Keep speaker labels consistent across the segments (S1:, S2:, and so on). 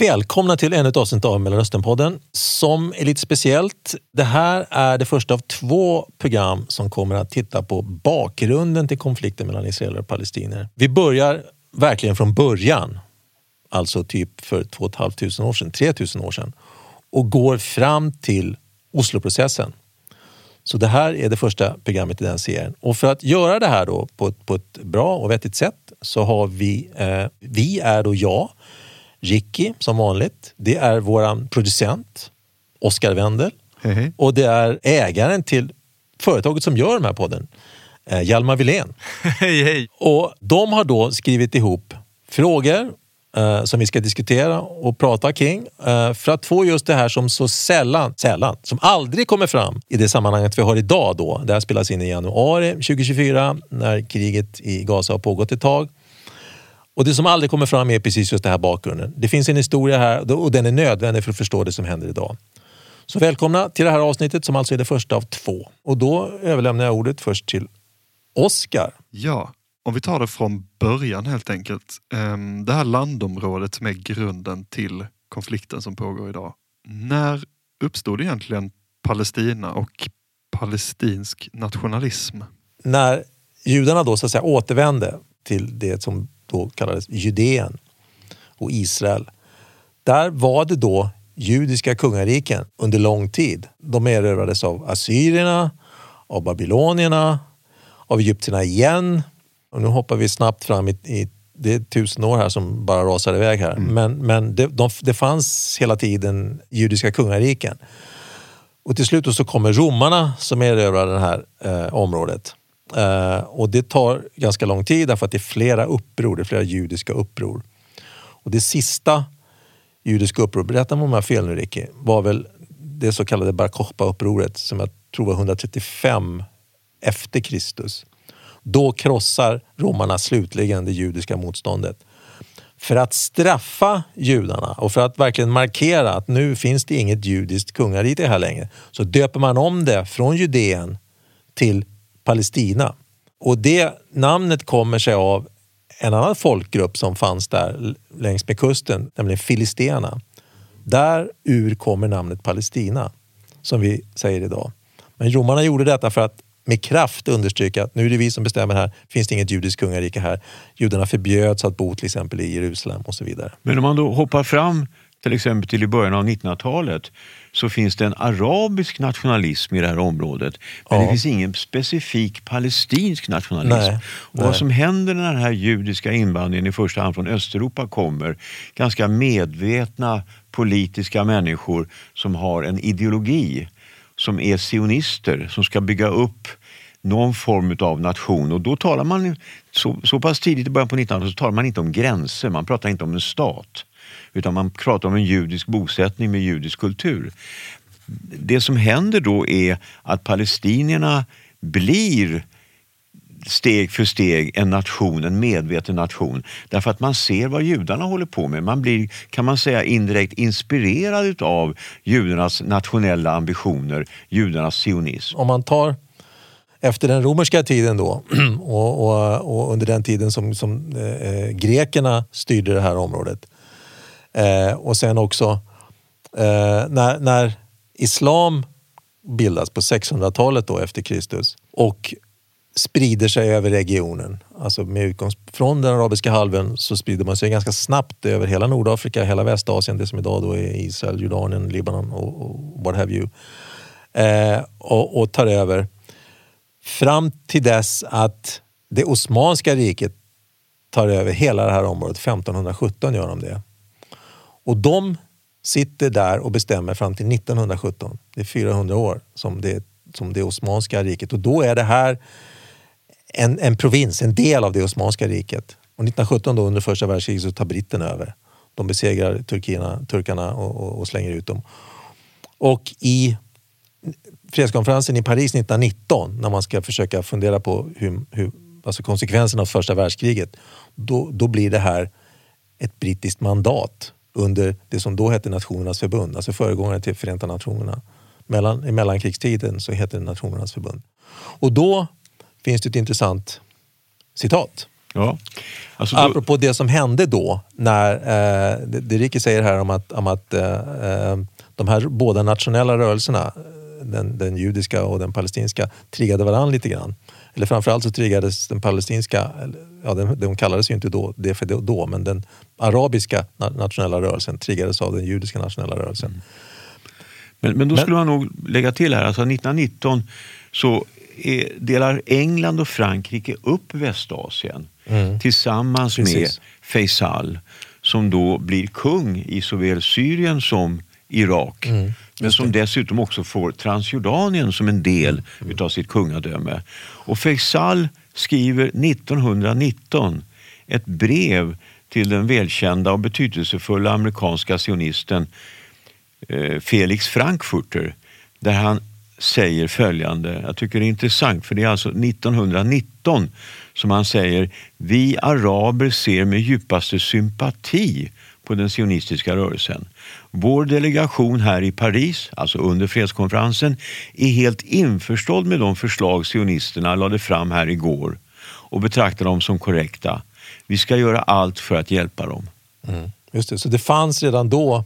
S1: Välkomna till ännu ett avsnitt av Mellanösternpodden som är lite speciellt. Det här är det första av två program som kommer att titta på bakgrunden till konflikten mellan israeler och palestinier. Vi börjar verkligen från början, alltså typ för 2 500 år sedan, 3 000 år sedan och går fram till Osloprocessen. Så det här är det första programmet i den serien. Och för att göra det här då på, ett, på ett bra och vettigt sätt så har vi, eh, vi är då jag, Ricky som vanligt. Det är våran producent Oskar Wendel
S2: Hej, hej.
S1: och det är ägaren till företaget som gör den här podden, eh, Hjalmar Wilén.
S2: Hej, hej!
S1: Och de har då skrivit ihop frågor eh, som vi ska diskutera och prata kring eh, för att få just det här som så sällan, sällan, som aldrig kommer fram i det sammanhanget vi har idag då. Det här spelas in i januari 2024 när kriget i Gaza har pågått ett tag. Och det som aldrig kommer fram är precis just det här bakgrunden. Det finns en historia här och den är nödvändig för att förstå det som händer idag. Så välkomna till det här avsnittet som alltså är det första av två. Och då överlämnar jag ordet först till Oskar.
S2: Ja, om vi tar det från början helt enkelt. Ehm, Det här landområdet som är grunden till konflikten som pågår idag. När uppstod egentligen Palestina och palestinsk nationalism?
S1: när judarna då så att säga återvände till det som då kallades Judeen och Israel. Där var det då judiska kungariken under lång tid. De erövrades av assyrierna, av babylonierna, av egyptierna igen. Och nu hoppar vi snabbt fram i, i det är tusen år här som bara rasar iväg här. Men, men det, de, det fanns hela tiden judiska kungariken. Och till slut så kommer romarna som erövrar det här eh, området. Eh, och det tar ganska lång tid därför att det är flera uppror, det är flera judiska uppror. Och det sista judiska upproret, berätta om jag har fel nu Ricky, var väl det så kallade Bar Kokhba-upproret som jag tror var 135 efter Kristus. Då krossar romarna slutligen det judiska motståndet. För att straffa judarna och för att verkligen markera att nu finns det inget judiskt kungarike här längre så döper man om det från Judeen till Palestina. Och det namnet kommer sig av en annan folkgrupp som fanns där längs med kusten, nämligen filisterna. Där ur kommer namnet Palestina, som vi säger idag. Men romarna gjorde detta för att med kraft understryka att nu är det vi som bestämmer här, finns det inget judiskt kungarike här. Judarna förbjöds att bo till exempel i Jerusalem och så vidare.
S3: Men om man då hoppar fram till exempel till i början av 1900-talet så finns det en arabisk nationalism i det här området. Men
S1: Ja.
S3: det finns ingen specifik palestinsk nationalism.
S1: Nej,
S3: och
S1: nej.
S3: vad som händer när den här judiska invandringen i första hand från Östeuropa kommer, ganska medvetna politiska människor som har en ideologi som är sionister, som ska bygga upp någon form av nation. Och då talar man, så, så pass tidigt i början på 1900-talet, så talar man inte om gränser, man pratar inte om en stat. Utan man pratar om en judisk bosättning med judisk kultur. Det som händer då är att palestinierna blir steg för steg en nation, en medveten nation. Därför att man ser vad judarna håller på med. Man blir, kan man säga, indirekt inspirerad av judarnas nationella ambitioner, judarnas sionism.
S1: Om man tar efter den romerska tiden då och, och, och under den tiden som, som eh, eh grekerna styrde det här området eh, och sen också eh, när, när islam bildas på 600-talet då efter Kristus och sprider sig över regionen. Alltså med utgångspunkt från den arabiska halvön så sprider man sig ganska snabbt över hela Nordafrika, hela Västasien, det som idag då är Israel, Jordanien, Libanon och, och what have you. Eh, och, och tar över fram till dess att det Osmanska riket tar över hela det här området. 1517 gör de det. Och de sitter där och bestämmer fram till 1917. Det är 400 år som det, som det Osmanska riket. Och då är det här en, en provins, en del av det Osmanska riket. Och 1917 då under första världskriget så tar britterna över. De besegrar turkina, turkarna och, och, och slänger ut dem. Och i fredskonferensen i Paris 1919 när man ska försöka fundera på hur, hur, alltså konsekvenserna av första världskriget. Då, då blir det här ett brittiskt mandat under det som då hette Nationernas förbund, alltså föregångaren till Förenta Nationerna. Mellan, I mellankrigstiden så heter det Nationernas förbund. Och då finns det ett intressant citat
S3: Ja. Alltså då,
S1: Apropå det som hände då, när eh, det, det Ricky säger här om att, om att eh, eh, de här båda nationella rörelserna, den, den judiska och den palestinska, triggade varandra lite grann. Eller framförallt så triggades den palestinska, ja, den, de kallades ju inte då, det för då, men den arabiska na- nationella rörelsen triggades av den judiska nationella rörelsen.
S3: men, men då
S1: Men-
S3: skulle man nog lägga till här, alltså 1919 så är, delar England och Frankrike upp Västasien tillsammans
S1: Mm. Precis.
S3: med Faisal som då blir kung i såväl Syrien som Irak.
S1: Mm,
S3: men som dessutom också får Transjordanien som en del
S1: Mm,
S3: utav sitt kungadöme. Och Faisal skriver 1919 ett brev till den välkända och betydelsefulla amerikanska sionisten eh, Felix Frankfurter där han säger följande, jag tycker det är intressant för det är alltså 1919 som han säger Vi araber ser med djupaste sympati på den sionistiska rörelsen. Vår delegation här i Paris, alltså under fredskonferensen, är helt införstådd med de förslag sionisterna lade fram här igår och betraktar dem som korrekta. Vi ska göra allt för att hjälpa dem.
S1: Mm, just det. Så det fanns redan då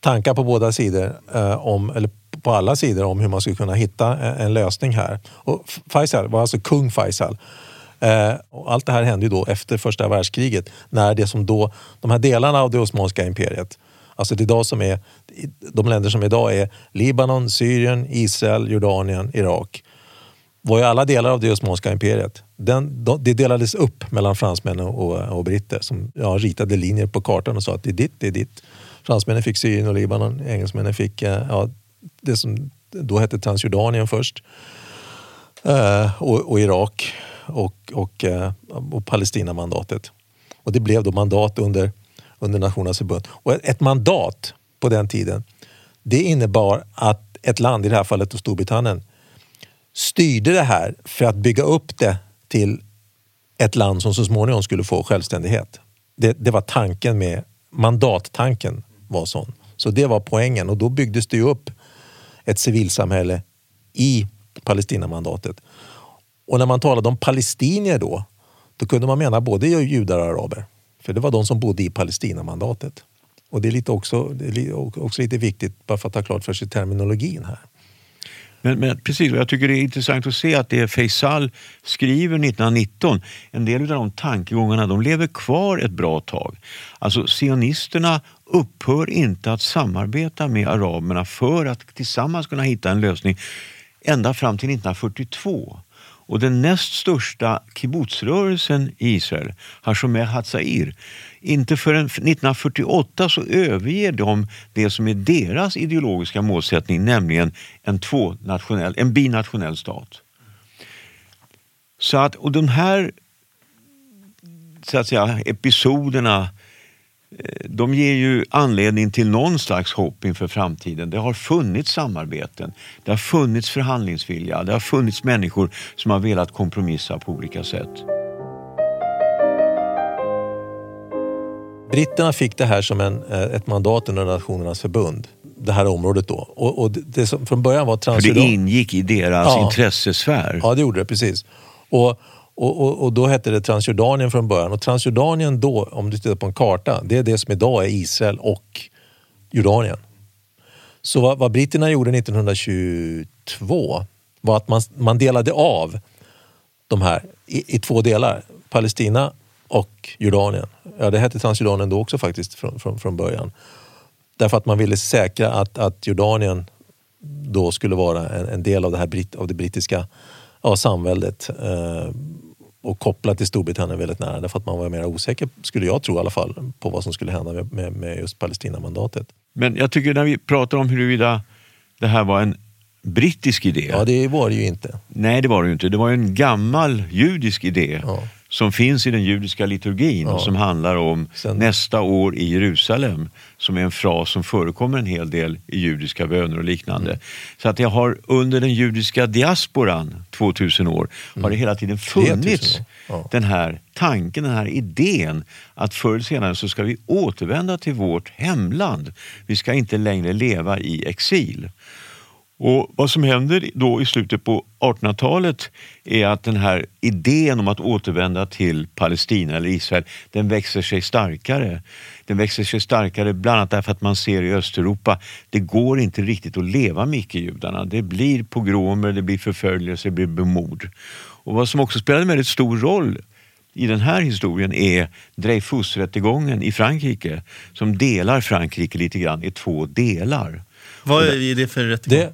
S1: tankar på båda sidor, eh, om, eller på alla sidor om hur man skulle kunna hitta en, en lösning här. Och Faisal var alltså kung Faisal. Eh, och allt det här hände ju då efter första världskriget när det som då, de här delarna av det Osmanska imperiet, alltså det idag som är, de länder som idag är Libanon, Syrien, Israel, Jordanien, Irak var ju alla delar av det Osmanska imperiet. Den, det delades upp mellan fransmän och, och britter som ja, ritade linjer på kartan och sa att det är ditt, det är ditt. Fransmännen fick Syrien och Libanon, engelsmännen fick eh, ja, det som då hette Transjordanien först eh, och, och Irak och, och, eh, och Palestinamandatet. Och det blev då mandat under, under Nationernas förbund. Och ett, ett mandat på den tiden det innebar att ett land, i det här fallet då Storbritannien, styrde det här för att bygga upp det till ett land som så småningom skulle få självständighet. Det, det var tanken med mandattanken var sån. Så det var poängen och då byggdes det ju upp ett civilsamhälle i Palestinamandatet. Och när man talade om palestinier då, då kunde man mena både judar och araber. För det var de som bodde i Palestinamandatet. Och det är, lite också, det är också lite viktigt bara för att ha klart för sig terminologin här.
S3: Men, men precis, och jag tycker det är intressant att se att det Faisal skriver 1919, en del av de tankegångarna de lever kvar ett bra tag. Alltså sionisterna upphör inte att samarbeta med araberna för att tillsammans kunna hitta en lösning ända fram till 1942. Och den näst största kibbutzrörelsen i Israel, Hashomer Hatzair, inte förrän 1948 så överger de det som är deras ideologiska målsättning, nämligen en, tvånationell, en binationell stat. Så att, och de här så att säga, episoderna eh, de ger ju anledning till någon slags hopp inför framtiden. Det har funnits samarbeten, det har funnits förhandlingsvilja, det har funnits människor som har velat kompromissa på olika sätt.
S1: Britterna fick det här som en, eh, ett mandat under Nationernas förbund. Det här området då. Och, och det, som från början var
S3: För det ingick i deras
S1: Ja.
S3: intressesfär.
S1: Ja, det gjorde det precis. Och, och, och, och då hette det Transjordanien från början. Och Transjordanien då, om du tittar på en karta, det är det som idag är Israel och Jordanien. Så vad, vad britterna gjorde 1922 var att man, man delade av de här i, i två delar. Palestina och Jordanien. Ja, det hette Transjordanien då också faktiskt från, från, från början. Därför att man ville säkra att, att Jordanien då skulle vara en, en del av det, här av det brittiska ja, samväldet eh, och kopplat till Storbritannien väldigt nära. Därför att man var mer osäker, skulle jag tro i alla fall, på vad som skulle hända med, med, med just Palestinamandatet.
S3: Men jag tycker när vi pratar om huruvida det här var en brittisk idé.
S1: Ja, det var det ju inte.
S3: Nej, det var det ju inte. Det var en gammal judisk idé
S1: Ja.
S3: Som finns i den judiska liturgin och
S1: Ja.
S3: som handlar om
S1: Sen-
S3: nästa år i Jerusalem som är en fras som förekommer en hel del i judiska böner och liknande.
S1: Mm.
S3: Så att det har under den judiska diasporan 2000 år har det hela tiden
S1: 3000
S3: funnits.
S1: Ja.
S3: den här tanken, den här idén att förr eller senare så ska vi återvända till vårt hemland. Vi ska inte längre leva i exil. Och Vad som händer då i slutet på 1800-talet är att den här idén om att återvända till Palestina eller Israel, den växer sig starkare. Den växer sig starkare bland annat därför att man ser i Östeuropa, det går inte riktigt att leva med icke-judarna. Det blir pogromer, det blir förföljelse, det blir mord. Och vad som också spelade en väldigt stor roll i den här historien är Dreyfus-rättegången i Frankrike som delar Frankrike lite grann i två delar.
S4: Vad är det för rättegång?
S1: Det,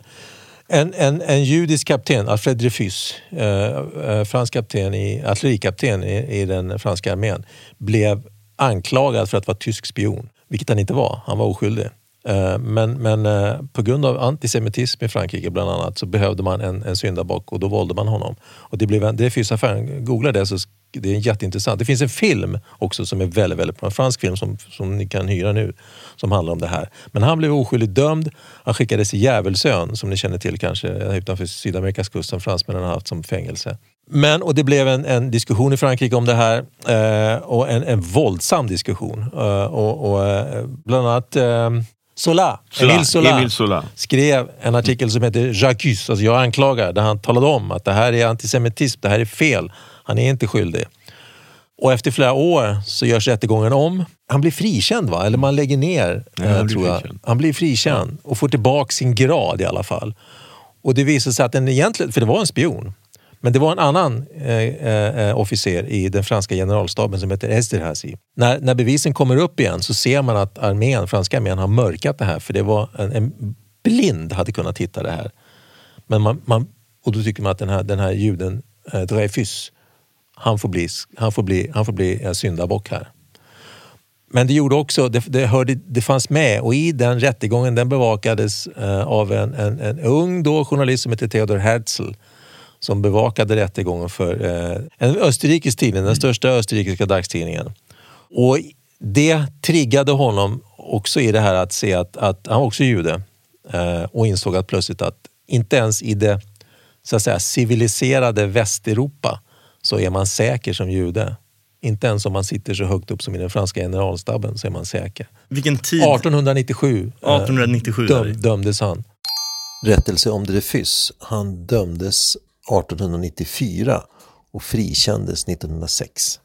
S1: en, en, en judisk kapten, Alfred Dreyfus, eh, eh, fransk kapten i, artillerikapten i, i den franska armén, blev anklagad för att vara tysk spion, vilket han inte var. Han var oskyldig. Eh, men, men eh, på grund av antisemitism i Frankrike bland annat så behövde man en, en syndabock och då valde man honom. Och det blev en Dreyfusaffären. Googla det så det är jätteintressant. Det finns en film också som är väldigt, väldigt. En fransk film som, som ni kan hyra nu som handlar om det här. Men han blev oskyldigt dömd. Han skickades i Djävulsön som ni känner till kanske utanför Sydamerikas kust som fransmännen har haft som fängelse. Men, och det blev en, en diskussion i Frankrike om det här eh, och en, en våldsam diskussion. Eh, och, och eh, bland annat eh, Sola,
S3: Sola,
S1: Emile Sola,
S3: Emile Sola.
S1: skrev en artikel som heter Jacques, alltså jag anklagar, där han talade om att det här är antisemitism, det här är fel. Han är inte skyldig. Och efter flera år så görs rättegången om. Han blir frikänd va? Eller man lägger ner,
S3: Ja, han
S1: eh, tror jag.
S3: frikänd.
S1: Han blir frikänd och får tillbaka sin grad i alla fall. Och det visar sig att den egentligen, för det var en spion, men det var en annan eh, eh, officer i den franska generalstaben som heter Esterhazy. När, när bevisen kommer upp igen så ser man att armén, franska armén har mörkat det här för det var en, en blind hade kunnat hitta det här. Men man, man, och då tycker man att den här, den här juden eh, Dreyfus, han får bli, han får bli, han får bli eh, syndabock här. Men det gjorde också, det, det, hörde, det fanns med och i den rättegången den bevakades eh, av en, en, en ung då journalist som heter Theodor Herzl som bevakade rättegången för eh, en österrikisk tidning, den största österrikiska dagstidningen. Och det triggade honom också i det här att se att, att han var också jude eh, och insåg att plötsligt att inte ens i det så att säga, civiliserade Västeuropa så är man säker som jude. Inte ens om man sitter så högt upp som i den franska generalstaben så är man säker.
S4: Vilken tid?
S1: 1897, eh,
S4: 1897 är det.
S1: döm, dömdes han. Rättelse om Dreyfus. Han dömdes 1894 och frikändes 1906.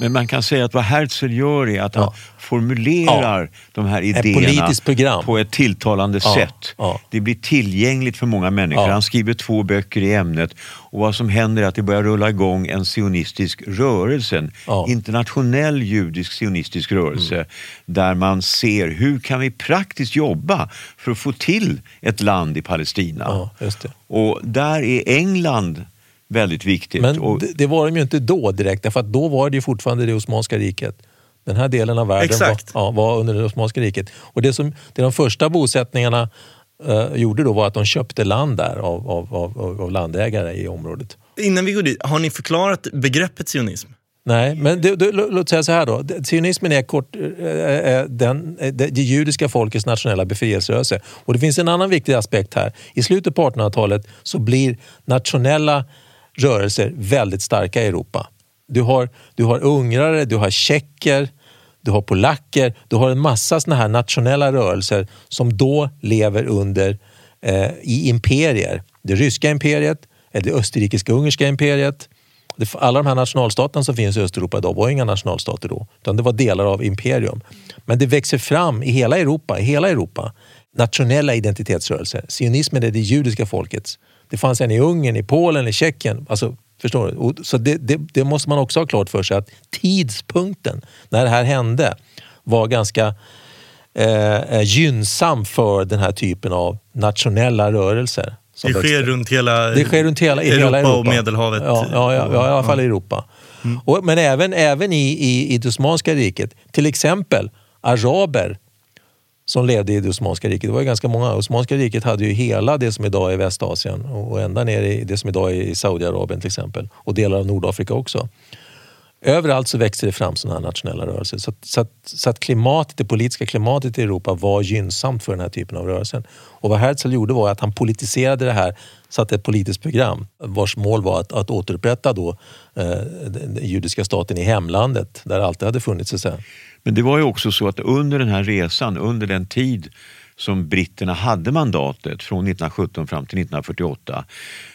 S3: Men man kan säga att vad Herzl gör är att han
S1: Ja.
S3: formulerar de här idéerna
S1: program.
S3: på ett tilltalande
S1: Ja,
S3: sätt.
S1: ja.
S3: Det blir tillgängligt för många människor.
S1: Ja.
S3: Han skriver två böcker i ämnet och vad som händer är att det börjar rulla igång en sionistisk rörelse, en
S1: Ja. Mm.
S3: internationell judisk sionistisk rörelse där man ser hur kan vi praktiskt jobba för att få till ett land i Palestina.
S1: Ja.
S3: Och där är England väldigt viktigt.
S1: Men
S3: och,
S1: det, det var de ju inte då direkt, därför att då var det ju fortfarande det Osmanska riket. Den här delen av världen var, ja, var under det Osmanska riket. Och det som det de första bosättningarna eh, gjorde då var att de köpte land där av, av, av, av landägare i området.
S4: Innan vi går dit, har ni förklarat begreppet sionism?
S1: Nej, men det, det, lå- låt säga så här då. Sionismen är kort, eh, eh, den, eh, det, det judiska folkets nationella befrielserörelse. Och det finns en annan viktig aspekt här. I slutet på 1800-talet så blir nationella rörelser väldigt starka i Europa. Du har, du har ungrare, du har tjecker, du har polacker, du har en massa såna här nationella rörelser som då lever under eh, i imperier. Det ryska imperiet, eh, det österrikiska ungerska imperiet. Det, alla de här nationalstaterna som finns i Östeuropa idag var inga nationalstater då, utan det var delar av imperium. Men det växer fram i hela Europa, i hela Europa nationella identitetsrörelser. Sionismen är det judiska folkets. Det fanns en i Ungern, i Polen, i Tjeckien. Alltså, förstår du? Så det, det, det måste man också ha klart för sig att tidspunkten när det här hände var ganska eh, eh, gynnsam för den här typen av nationella rörelser.
S4: Det sker
S1: växte.
S4: runt hela,
S1: Det sker runt hela,
S4: Europa,
S1: hela Europa
S4: och Medelhavet.
S1: Ja, ja, ja, ja i alla fall i Europa. Och, men även, även i, i, i det Osmanska riket. Till exempel araber som levde i det Osmanska riket. Det var ju ganska många. Osmanska riket hade ju hela det som idag är Västasien och ända ner i det som idag är Saudiarabien till exempel. Och delar av Nordafrika också. Överallt så växte det fram sådana här nationella rörelser. Så, att- så, att, så att klimatet, det politiska klimatet i Europa var gynnsamt för den här typen av rörelser. Och vad Herzl gjorde var att han politiserade det här, satte ett politiskt program vars mål var att, att återupprätta då, eh, den, den judiska staten i hemlandet där det alltid hade funnits. Så att säga.
S3: Men det var ju också så att under den här resan, under den tid som britterna hade mandatet från 1917 fram till 1948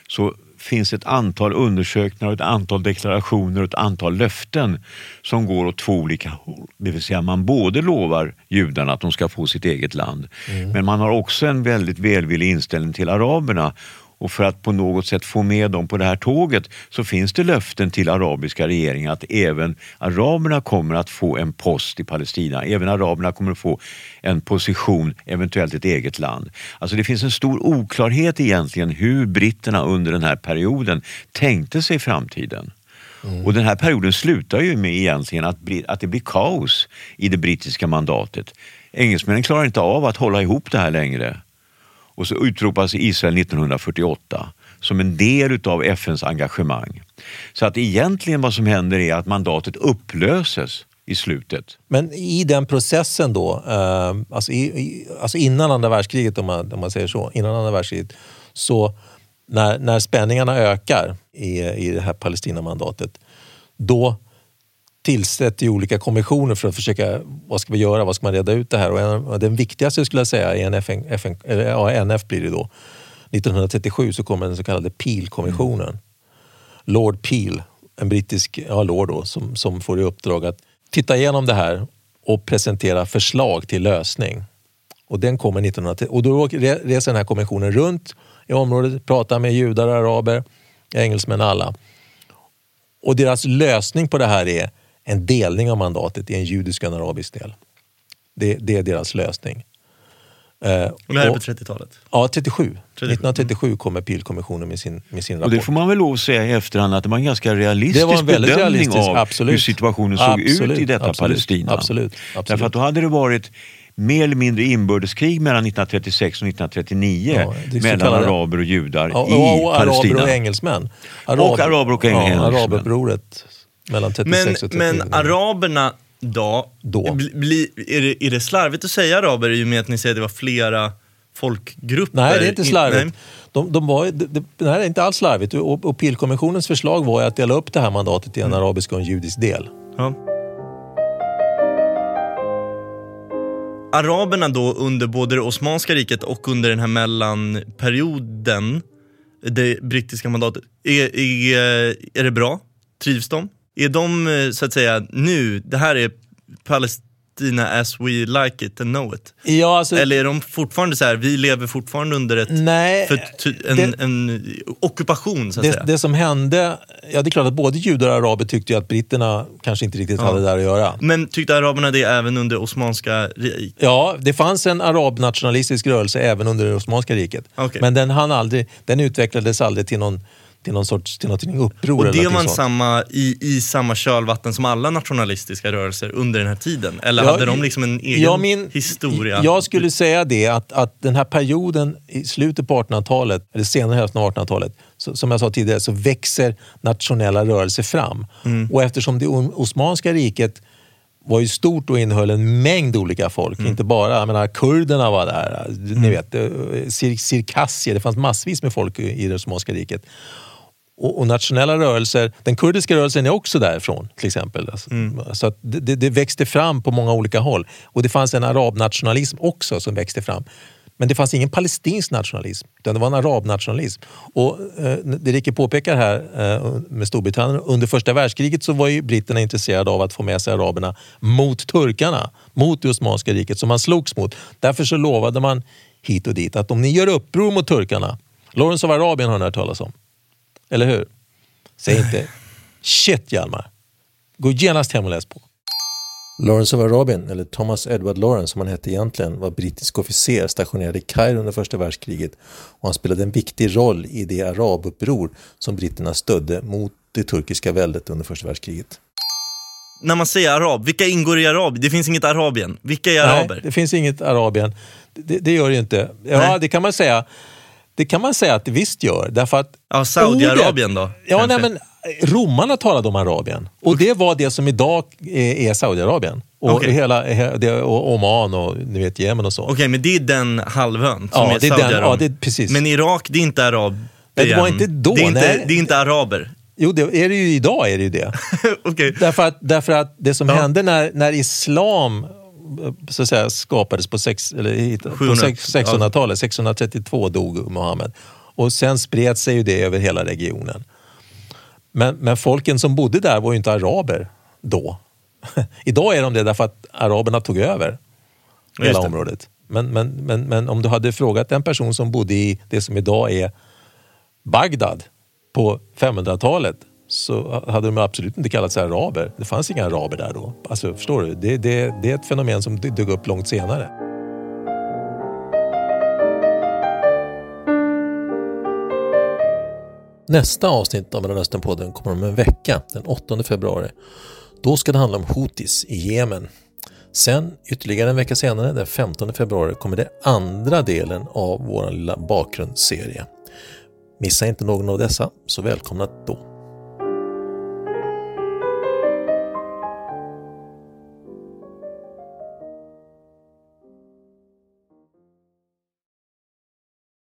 S3: så finns ett antal undersökningar, ett antal deklarationer och ett antal löften som går åt två olika håll. Det vill säga man både lovar judarna att de ska få sitt eget land men man har också en väldigt välvillig inställning till araberna och för att på något sätt få med dem på det här tåget så finns det löften till arabiska regeringar att även araberna kommer att få en post i Palestina. Även araberna kommer att få en position, eventuellt ett eget land. Alltså det finns en stor oklarhet egentligen hur britterna under den här perioden tänkte sig framtiden. Och den här perioden slutar ju med egentligen att, att det blir kaos i det brittiska mandatet. Engelsmännen klarar inte av att hålla ihop det här längre. Och så utropas Israel 1948 som en del utav FNs engagemang. Så att egentligen vad som händer är att mandatet upplöses i slutet.
S1: Men i den processen då, eh, alltså, i, i, alltså innan andra världskriget om man, om man säger så, innan andra världskriget, så när, när spänningarna ökar i, i det här Palestinamandatet, då tillsätter ju olika kommissioner för att försöka, vad ska vi göra, vad ska man reda ut det här? Och en, den viktigaste skulle jag säga är en FN, FN, eller, ja, NF blir det då. 1937 så kommer den så kallade Peel-kommissionen. Lord Peel, en brittisk ja, lord då, som, som får i uppdrag att titta igenom det här och presentera förslag till lösning. Och den kommer 1930 och då reser den här kommissionen runt i området, pratar med judar, araber, engelsmän, alla. Och deras lösning på det här är en delning av mandatet i en judisk och en arabisk del. Det, det är deras lösning. Eh,
S4: Och det här är
S1: och-
S4: på 30-talet.
S1: Ja, 37. 1937 kommer Peel-kommissionen med sin, med sin
S3: Och
S1: rapport.
S3: det får man väl lov att säga i efterhand att det var en ganska realistisk
S1: Det var en väldigt
S3: bedömning
S1: realistisk,
S3: av
S1: absolut.
S3: hur situationen såg
S1: Absolut,
S3: ut i detta
S1: absolut,
S3: Palestina.
S1: absolut, absolut.
S3: Därför att då hade det varit mer eller mindre inbördeskrig mellan 1936 och 1939
S1: Ja,
S3: mellan
S1: kallade-
S3: araber och judar
S1: Ja,
S3: i
S1: och, och
S3: Palestina.
S1: araber och engelsmän.
S3: Och araber och
S1: ja,
S3: engelsmän.
S1: Arabupproret mellan 36
S4: Men,
S1: och 39.
S4: men araberna då,
S1: Då.
S4: Bli, är, det, är det slarvigt att säga araber i och med att ni säger att det var flera folkgrupper?
S1: Nej, det är inte
S4: In-
S1: slarvigt. De, de var, det, det, det här är inte alls slarvigt. Och, och Peel-kommissionens förslag var att dela upp det här mandatet i en arabisk och en judisk del.
S4: Ja. Araberna då under både det Osmanska riket och under den här mellanperioden, det brittiska mandatet, är, är, är det bra? Trivs de? Är de eh, så att säga nu, det här är Palestina as we like it and know it?
S1: Ja, alltså,
S4: Eller är de fortfarande så här, vi lever fortfarande under ett,
S1: nej,
S4: för, en,
S1: det-
S4: en ockupation så att
S1: det,
S4: säga?
S1: det som hände, ja det är klart att både judar och araber tyckte ju att britterna kanske inte riktigt hade där att göra.
S4: Men tyckte araberna det även under Osmanska riket?
S1: Ja, det fanns en arabnationalistisk rörelse även under det Osmanska riket.
S4: Okej.
S1: Men den, hann aldrig, den utvecklades aldrig till någon, till någon sorts till någonting uppror.
S4: Och det var samma, i, i samma kölvatten som alla nationalistiska rörelser under den här tiden? Eller
S1: Ja,
S4: hade de liksom en egen
S1: ja, min-
S4: historia?
S1: Jag skulle säga det att, att den här perioden i slutet på 1800-talet, eller senare hälften av 1800-talet, så, som jag sa tidigare, så växer nationella rörelser fram.
S4: Mm.
S1: Och eftersom det Osmanska riket var ju stort och innehöll en mängd olika folk.
S4: Mm.
S1: Inte bara, jag menar, kurderna var där, ni vet, eh, cir cirkassier, det fanns massvis med folk i det Osmanska riket. Och, och nationella rörelser, den kurdiska rörelsen är också därifrån till exempel. Alltså, Så att det, det, växte fram på många olika håll. Och det fanns en arabnationalism också som växte fram. Men det fanns ingen palestinsk nationalism, utan det var en arabnationalism. Och eh, det Rikke påpekar här eh, med Storbritannien, under första världskriget så var ju britterna intresserade av att få med sig araberna mot turkarna, mot det Osmanska riket som man slogs mot. Därför så lovade man hit och dit att om ni gör uppror mot turkarna, Lawrence of Arabien har ni hört talas om. Eller hur? Säg inte shit Hjalmar. Gå genast hem och läs på. Lawrence of Arabien, eller Thomas Edward Lawrence som han hette egentligen, var brittisk officer stationerad i Kairo under första världskriget och han spelade en viktig roll i det arabuppror som britterna stödde mot det turkiska väldet under första världskriget.
S4: När man säger arab, vilka ingår i arab? Det finns inget arabien. Vilka är araber?
S1: Nej, det finns inget Arabien. Det, det gör det ju inte. Ja,
S4: Nej.
S1: det kan man säga. Det kan man säga att det visst gör. Därför att
S4: Ja, Saudiarabien då?
S1: Ja,
S4: kanske?
S1: nej, men romarna talade om Arabien. Och det var det som idag är, är Saudiarabien. Och,
S4: Okej.
S1: hela, he- det- och Oman och ni vet Jemen och så.
S4: Okej, men det är den halvön som
S1: Ja,
S4: är
S1: det är den-
S4: Saudiarabien.
S1: ja, det är precis.
S4: Men Irak, det är inte arab.
S1: Nej, det var inte då,
S4: Det är inte, det är inte araber.
S1: Jo, det är det ju idag. är det ju det.
S4: Okej.
S1: Därför att, därför att det som
S4: Ja.
S1: hände när, när islam så att säga, skapades på, sex, eller, på
S4: 700,
S1: 600-talet. 632 dog Muhammed. Och sen spred sig ju det över hela regionen. Men, men folken som bodde där var ju inte araber då. Idag är de det därför att araberna tog över hela området. Men, men, men, men om du hade frågat en person som bodde i det som idag är Bagdad på 500-talet så hade de absolut inte kallat sig araber. Det fanns inga araber där då. Alltså, förstår du? Det, det, det är ett fenomen som dök upp långt senare. Nästa avsnitt av Mellanösternpodden kommer om en vecka, den 8 februari. Då ska det handla om Houthis i Jemen. Sen ytterligare en vecka senare, den 15 februari, kommer det andra delen av vår lilla bakgrundsserie. Missa inte någon av dessa, så välkomna då.